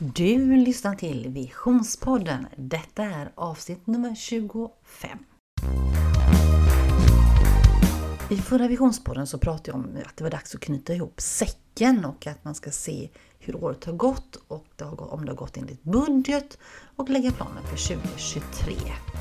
Du lyssnar till Visionspodden. Detta är avsnitt nummer 25. I förra Visionspodden så pratade jag om att det var dags att knyta ihop säcken och att man ska se hur året har gått och om det har gått enligt budget och lägga planen för 2023.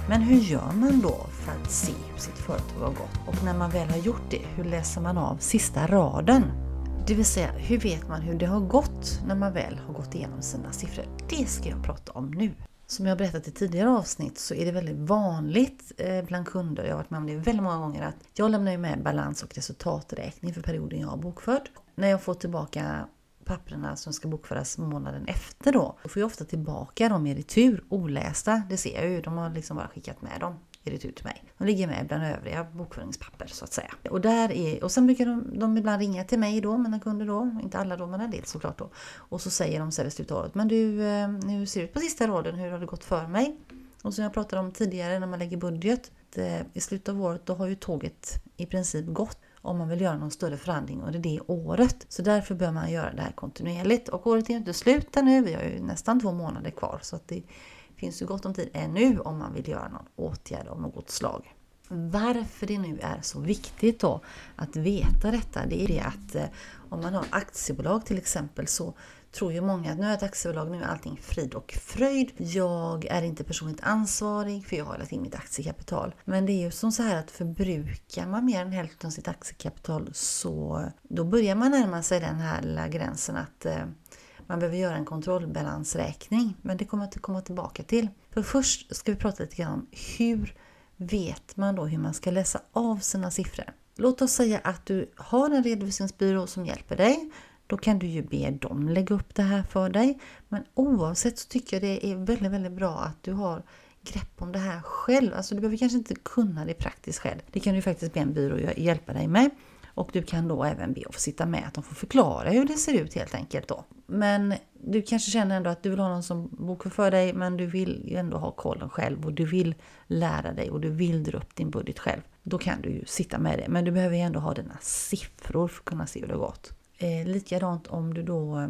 Men hur gör man då för att se hur sitt företag har gått? Och när man väl har gjort det, hur läser man av sista raden? Det vill säga, hur vet man hur det har gått när man väl har gått igenom sina siffror? Det ska jag prata om nu. Som jag berättat i tidigare avsnitt så är det väldigt vanligt eh, bland kunder, jag har varit med om det väldigt många gånger, att jag lämnar med balans och resultaträkning för perioden jag har bokfört. När jag får tillbaka papperna som ska bokföras månaden efter då, då får jag ofta tillbaka dem i retur olästa. Det ser jag ju, de har liksom bara skickat med dem i retur till mig. De ligger med bland övriga bokföringspapper så att säga. Och, där är, och sen brukar de, de ibland ringa till mig då, mina kunder då, inte alla då men en del såklart då. Och så säger de så här i slutet av året, men du, eh, nu hur ser det ut på sista raden, hur har det gått för mig? Och som jag pratade om tidigare när man lägger budget, det, i slutet av året då har ju tåget i princip gått om man vill göra någon större förändring under det året. Så därför bör man göra det här kontinuerligt. Och året är ju inte slut ännu, vi har ju nästan två månader kvar. Så att det finns ju gott om tid ännu om man vill göra någon åtgärd av något slag. Varför det nu är så viktigt då att veta detta, det är det att eh, om man har aktiebolag till exempel så tror ju många att nu är ett aktiebolag, nu är allting frid och fröjd. Jag är inte personligt ansvarig för jag har lagt in mitt aktiekapital. Men det är ju som så här att förbrukar man mer än hälften av sitt aktiekapital så då börjar man närma sig den här lilla gränsen att eh, man behöver göra en kontrollbalansräkning. Men det kommer jag att komma tillbaka till. För först ska vi prata lite grann om hur vet man då hur man ska läsa av sina siffror. Låt oss säga att du har en redovisningsbyrå som hjälper dig då kan du ju be dem lägga upp det här för dig. Men oavsett så tycker jag det är väldigt, väldigt bra att du har grepp om det här själv. Alltså du behöver kanske inte kunna det praktiskt själv. Det kan du faktiskt be en byrå hjälpa dig med. Och du kan då även be att få sitta med, att de får förklara hur det ser ut helt enkelt då. Men du kanske känner ändå att du vill ha någon som bokför för dig, men du vill ju ändå ha kollen själv och du vill lära dig och du vill dra upp din budget själv. Då kan du ju sitta med det, men du behöver ju ändå ha dina siffror för att kunna se hur det har gått. Eh, likadant om du då eh,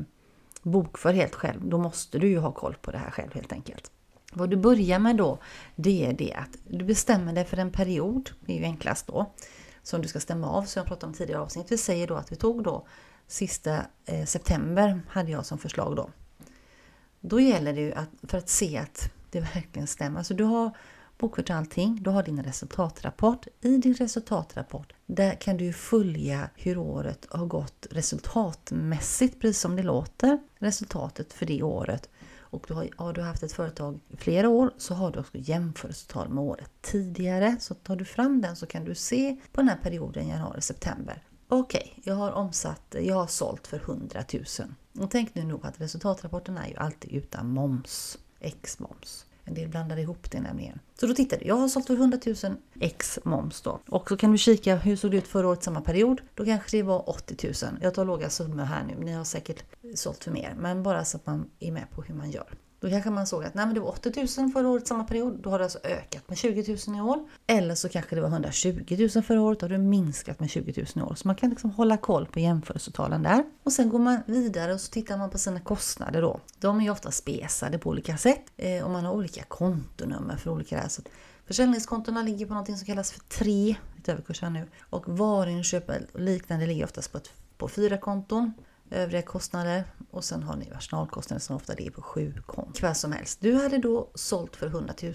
bokför helt själv, då måste du ju ha koll på det här själv helt enkelt. Vad du börjar med då, det är det att du bestämmer dig för en period, det är ju enklast då, som du ska stämma av som jag pratade om tidigare avsnitt. Vi säger då att vi tog då sista eh, september hade jag som förslag då. Då gäller det ju att för att se att det verkligen stämmer. Alltså du har bokfört allting, du har din resultatrapport. I din resultatrapport där kan du följa hur året har gått resultatmässigt, precis som det låter. Resultatet för det året. Och du har, har du haft ett företag i flera år så har du också jämförelsetal med året tidigare. Så tar du fram den så kan du se på den här perioden januari-september. Okej, okay, jag har omsatt, jag har sålt för 100 000. Och tänk nu nog att resultatrapporten är ju alltid utan moms, ex moms. En del blandar ihop det nämligen. Så då tittade jag. jag har sålt för 100 000 ex moms då. Och så kan du kika hur såg det ut förra året samma period. Då kanske det var 80 000. Jag tar låga summor här nu, ni har säkert sålt för mer. Men bara så att man är med på hur man gör. Då kanske man såg att nej, men det var 80 000 förra året samma period. Då har det alltså ökat med 20 000 i år. Eller så kanske det var 120 000 förra året. Då har det minskat med 20 000 i år. Så man kan liksom hålla koll på jämförelsetalen där. Och sen går man vidare och så tittar man på sina kostnader då. De är ju ofta spesade på olika sätt. Eh, och man har olika kontonummer för olika där. Så Försäljningskontona ligger på något som kallas för 3, lite överkurs här nu. Och varuinköp och liknande ligger oftast på, ett, på fyra konton övriga kostnader och sen har ni personalkostnader som ofta ligger på 7 konton. Vad som helst. Du hade då sålt för 100 000.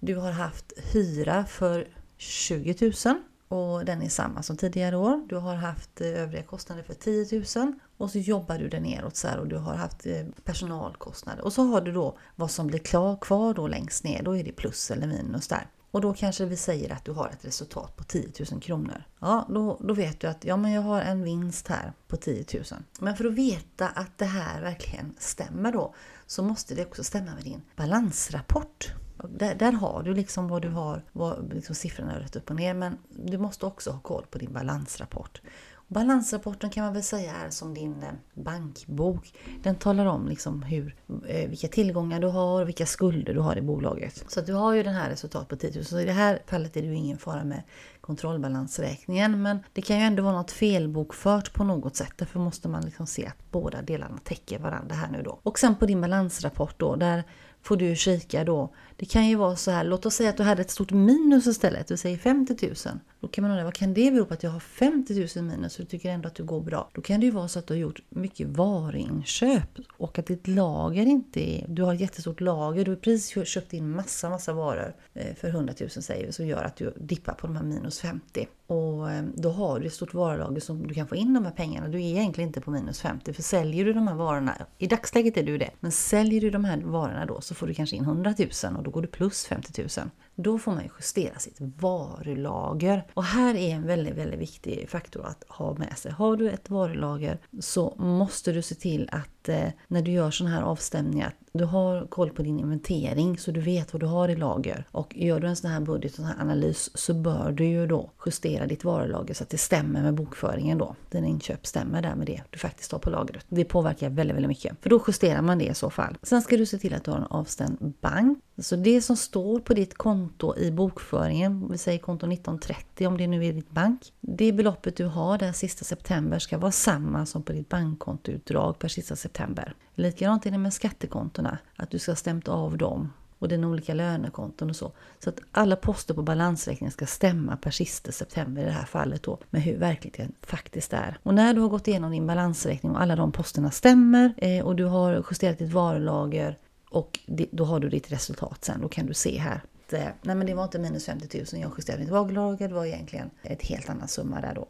Du har haft hyra för 20 000 och den är samma som tidigare år. Du har haft eh, övriga kostnader för 10 000 och så jobbar du dig neråt så här och du har haft eh, personalkostnader. Och så har du då vad som blir klar, kvar då längst ner, då är det plus eller minus där. Och då kanske vi säger att du har ett resultat på 10 000 kronor. Ja, då, då vet du att ja, men jag har en vinst här på 10 000. Men för att veta att det här verkligen stämmer då så måste det också stämma med din balansrapport. Där, där, har du liksom vad du har, vad liksom siffrorna är rätt upp och ner, men du måste också ha koll på din balansrapport. Balansrapporten kan man väl säga är som din eh, bankbok. Den talar om liksom hur, eh, vilka tillgångar du har och vilka skulder du har i bolaget. Så du har ju den här resultatet på 10 000. Så i det här fallet är det ju ingen fara med kontrollbalansräkningen. Men det kan ju ändå vara något felbokfört på något sätt. Därför måste man liksom se att båda delarna täcker varandra här nu då. Och sen på din balansrapport då, där får du kika då. Det kan ju vara så här, låt oss säga att du hade ett stort minus istället, du säger 50 000. Då kan man undra, vad kan det bero på att jag har 50 000 minus och du tycker ändå att du går bra? Då kan det ju vara så att du har gjort mycket varuinköp och att ditt lager inte är, du har ett jättestort lager, du har precis köpt in massa, massa varor eh, för 100 000 säger vi, som gör att du dippar på de här minus 50. Och eh, då har du ett stort varulager som du kan få in de här pengarna. Du är egentligen inte på minus 50, för säljer du de här varorna, i dagsläget är du det, men säljer du de här varorna då så får du kanske in 100 000 och då går du plus 50 000. Då får man justera sitt varulager. Och här är en väldigt, väldigt viktig faktor att ha med sig. Har du ett varulager så måste du se till att eh, när du gör sådana här avstämningar, du har koll på din inventering så du vet vad du har i lager. Och gör du en sån här budget och här analys så bör du ju då justera ditt varulager så att det stämmer med bokföringen då. Dina inköp stämmer där med det du faktiskt har på lagret. Det påverkar väldigt, väldigt mycket. För då justerar man det i så fall. Sen ska du se till att du har en avstämd bank. Så det som står på ditt konto i bokföringen, vi säger konto 1930 om det nu är ditt bank. Det beloppet du har där sista september ska vara samma som på ditt bankkontoutdrag per sista september september. Likadant är det med skattekontona, att du ska ha stämt av dem och dina olika lönekonton och så. Så att alla poster på balansräkningen ska stämma per sista september i det här fallet då med hur verkligheten faktiskt är. Och när du har gått igenom din balansräkning och alla de posterna stämmer eh, och du har justerat ditt varulager och då har du ditt resultat sen. Då kan du se här att eh, nej men det var inte minus 50 000 jag justerade mitt varulager, det var egentligen ett helt annan summa där då.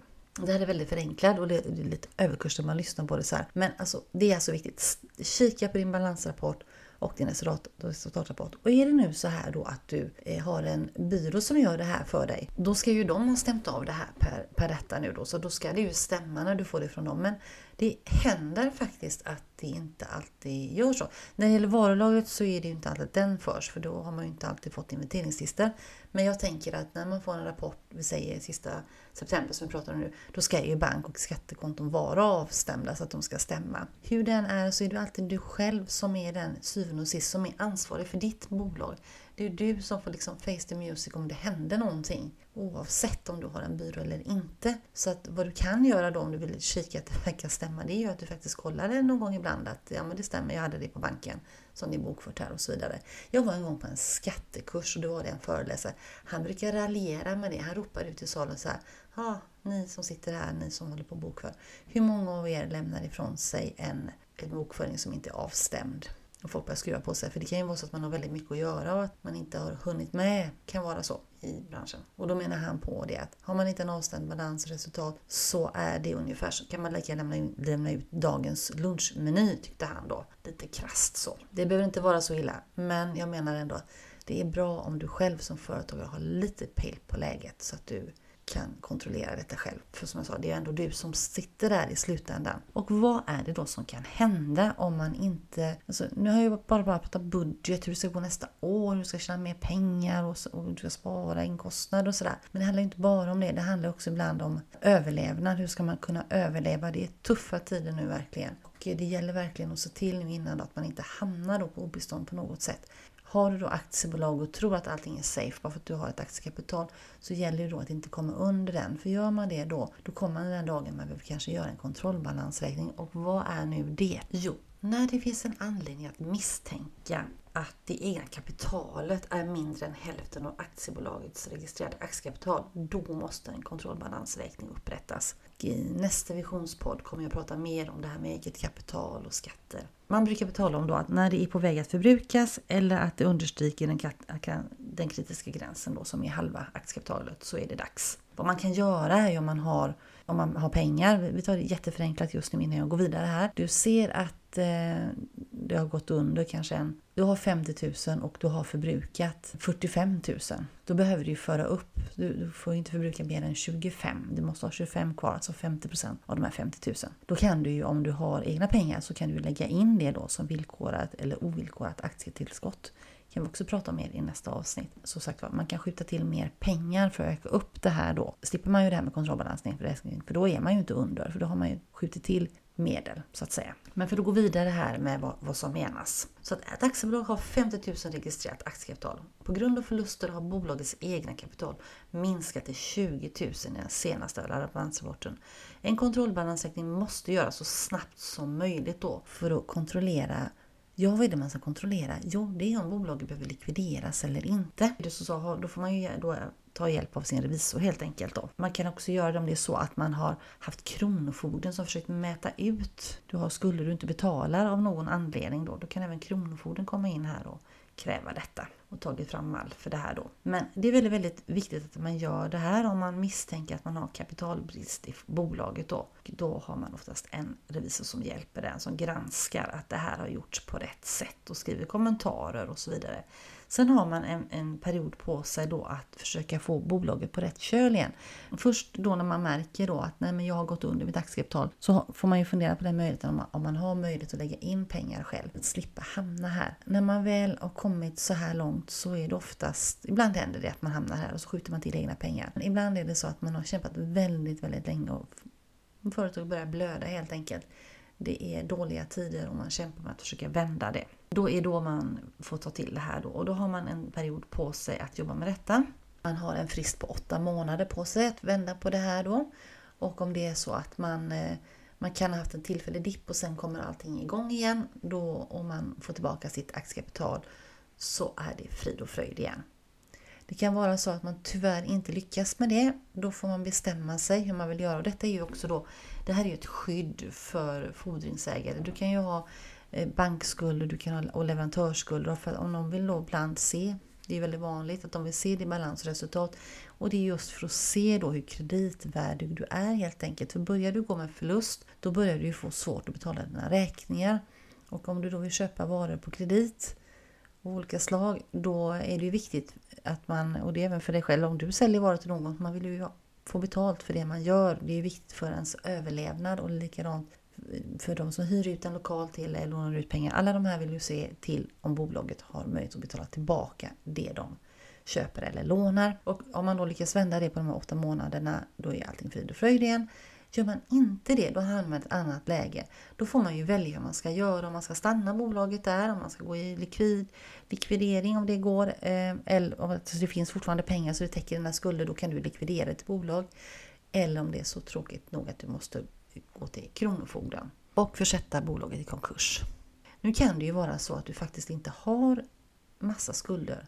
Det här är väldigt förenklat och det är lite överkurs när man lyssnar på det så här. Men alltså, det är alltså viktigt. Kika på din balansrapport och din resultatrapport. Och är det nu så här då att du eh, har en byrå som gör det här för dig, då ska ju de ha stämt av det här per, per detta nu då, så då ska det ju stämma när du får det från dem. Men det händer faktiskt att det inte alltid gör så. När det gäller varulagret så är det ju inte alltid att den förs, för då har man ju inte alltid fått inventeringslistor. Men jag tänker att när man får en rapport, vi säger sista september som vi pratar om nu, då ska ju bank och skattekonton vara avstämda så att de ska stämma. Hur den är så är det alltid du själv som är den syvende och sist som är ansvarig för ditt bolag. Det är du som får liksom face the music om det händer någonting. Oavsett om du har en byrå eller inte. Så att vad du kan göra då om du vill kika att det verkar stämma, det är ju att du faktiskt kollar det någon gång ibland att ja men det stämmer, jag hade det på banken som det är bokfört här och så vidare. Jag var en gång på en skattekurs och då var det en föreläsare. Han brukar raljera med det. Han ropar ut i salen så här. Ja, ni som sitter här, ni som håller på bokför. Hur många av er lämnar ifrån sig en, en bokföring som inte är avstämd? Och folk börjar skruva på sig. För det kan ju vara så att man har väldigt mycket att göra och att man inte har hunnit med. kan vara så i branschen. Och då menar han på det att har man inte en avstämd balans i resultat så är det ungefär så kan man lika lämna, lämna ut dagens lunchmeny tyckte han då. Lite krast så. Det behöver inte vara så illa. Men jag menar ändå att det är bra om du själv som företagare har lite pejl på läget så att du kan kontrollera detta själv. För som jag sa, det är ändå du som sitter där i slutändan. Och vad är det då som kan hända om man inte... Alltså, nu har jag bara, bara pratat budget, hur det ska gå nästa år, hur du ska tjäna mer pengar och, och du ska spara in kostnader och sådär. Men det handlar inte bara om det, det handlar också ibland om överlevnad. Hur ska man kunna överleva? Det är tuffa tider nu verkligen. Och det gäller verkligen att se till nu innan att man inte hamnar då på obestånd på något sätt. Har du då aktiebolag och tror att allting är safe bara för att du har ett aktiekapital så gäller det då att inte komma under den. För gör man det då, då kommer man den dagen man behöver kanske göra en kontrollbalansräkning. Och vad är nu det? Jo, när det finns en anledning att misstänka att det egna kapitalet är mindre än hälften av aktiebolagets registrerade aktiekapital, då måste en kontrollbalansräkning upprättas. I nästa visionspodd kommer jag att prata mer om det här med eget kapital och skatter. Man brukar tala om då att när det är på väg att förbrukas eller att det understryker den, den kritiska gränsen då som är halva aktiekapitalet så är det dags. Vad man kan göra är om man har, om man har pengar, vi tar det jätteförenklat just nu innan jag går vidare här. Du ser att eh, det har gått under kanske en du har 50 000 och du har förbrukat 45 000. Då behöver du föra upp Du, du får inte förbruka mer än 25. Du måste ha 25 kvar, alltså 50% av de här 50 000. Då kan du ju, om du har egna pengar, så kan du lägga in det då som villkorat eller ovillkorat aktietillskott kan vi också prata mer i nästa avsnitt. Så sagt var, man kan skjuta till mer pengar för att öka upp det här då. Slipper man ju det här med kontrollbalansning för då är man ju inte under, för då har man ju skjutit till medel så att säga. Men för att gå vidare här med vad, vad som menas. Så att ett aktiebolag har 50 000 registrerat aktiekapital. På grund av förluster har bolagets egna kapital minskat till 20 000 i den senaste balansrapporten. En kontrollbalansräkning måste göras så snabbt som möjligt då för att kontrollera Ja, vad är det man ska kontrollera? Jo, det är om bolaget behöver likvideras eller inte. Då får man ju då ta hjälp av sin revisor helt enkelt. Då. Man kan också göra det om det är så att man har haft Kronofogden som försökt mäta ut. Du har skulder du inte betalar av någon anledning då. Då kan även Kronofogden komma in här och kräva detta och tagit fram mall för det här då. Men det är väldigt, väldigt viktigt att man gör det här om man misstänker att man har kapitalbrist i bolaget då. Då har man oftast en revisor som hjälper den, som granskar att det här har gjorts på rätt sätt och skriver kommentarer och så vidare. Sen har man en, en, period på sig då att försöka få bolaget på rätt köl igen. Först då när man märker då att nej men jag har gått under mitt aktiekapital så får man ju fundera på den möjligheten om man, om man har möjlighet att lägga in pengar själv. Att slippa hamna här. När man väl har kommit så här långt så är det oftast, ibland händer det att man hamnar här och så skjuter man till egna pengar. Men ibland är det så att man har kämpat väldigt, väldigt länge och företaget börjar blöda helt enkelt. Det är dåliga tider och man kämpar med att försöka vända det. Då är då man får ta till det här då och då har man en period på sig att jobba med detta. Man har en frist på åtta månader på sig att vända på det här då. Och om det är så att man, eh, man kan ha haft en tillfällig dipp och sen kommer allting igång igen, då om man får tillbaka sitt aktiekapital så är det frid och fröjd igen. Det kan vara så att man tyvärr inte lyckas med det. Då får man bestämma sig hur man vill göra. Och detta är ju också då, det här är ju ett skydd för fordringsägare. Du kan ju ha eh, bankskulder du kan ha, och leverantörsskulder. För om de vill då ibland se, det är väldigt vanligt att de vill se ditt balansresultat. Och det är just för att se då hur kreditvärdig du är helt enkelt. För börjar du gå med förlust, då börjar du få svårt att betala dina räkningar. Och om du då vill köpa varor på kredit av olika slag, då är det ju viktigt att man, och det är även för dig själv, om du säljer varor till någon, man vill ju få betalt för det man gör. Det är viktigt för ens överlevnad och likadant för de som hyr ut en lokal till eller lånar ut pengar. Alla de här vill ju se till om bolaget har möjlighet att betala tillbaka det de köper eller lånar. Och om man då lyckas vända det på de här åtta månaderna, då är allting frid och fröjd igen. Gör man inte det, då hamnar man i ett annat läge. Då får man ju välja hur man ska göra, om man ska stanna bolaget där, om man ska gå i likvid, likvidering om det går, eh, eller om det finns fortfarande pengar så det täcker dina skulder, då kan du likvidera ett bolag. Eller om det är så tråkigt nog att du måste gå till Kronofogden och försätta bolaget i konkurs. Nu kan det ju vara så att du faktiskt inte har massa skulder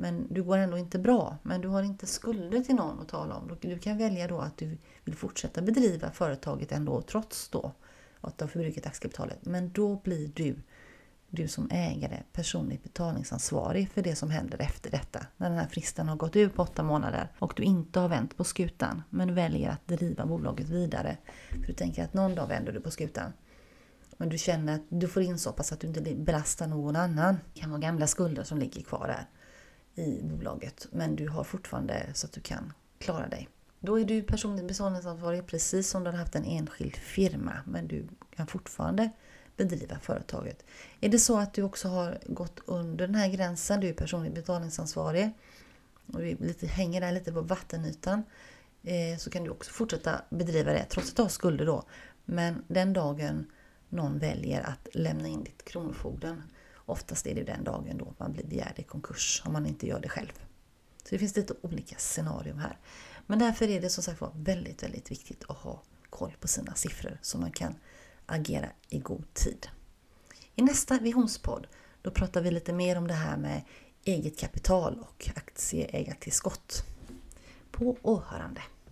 men du går ändå inte bra, men du har inte skulder till någon att tala om. Du kan välja då att du vill fortsätta bedriva företaget ändå trots då att du har förbrukat aktiekapitalet. Men då blir du, du som ägare personligt betalningsansvarig för det som händer efter detta. När den här fristen har gått ut på åtta månader och du inte har vänt på skutan men väljer att driva bolaget vidare. För du tänker att någon dag vänder du på skutan. Men du känner att du får in så pass att du inte belastar någon annan. Det kan vara gamla skulder som ligger kvar där i bolaget men du har fortfarande så att du kan klara dig. Då är du personligt betalningsansvarig precis som du hade haft en enskild firma men du kan fortfarande bedriva företaget. Är det så att du också har gått under den här gränsen, du är personligt betalningsansvarig och du lite, hänger där lite på vattenytan eh, så kan du också fortsätta bedriva det trots att du har skulder då. Men den dagen någon väljer att lämna in ditt Kronofogden Oftast är det den dagen då man blir begärd i konkurs om man inte gör det själv. Så det finns lite olika scenarier här. Men därför är det som sagt var väldigt, väldigt viktigt att ha koll på sina siffror så man kan agera i god tid. I nästa visionspodd då pratar vi lite mer om det här med eget kapital och aktieägartillskott. På åhörande!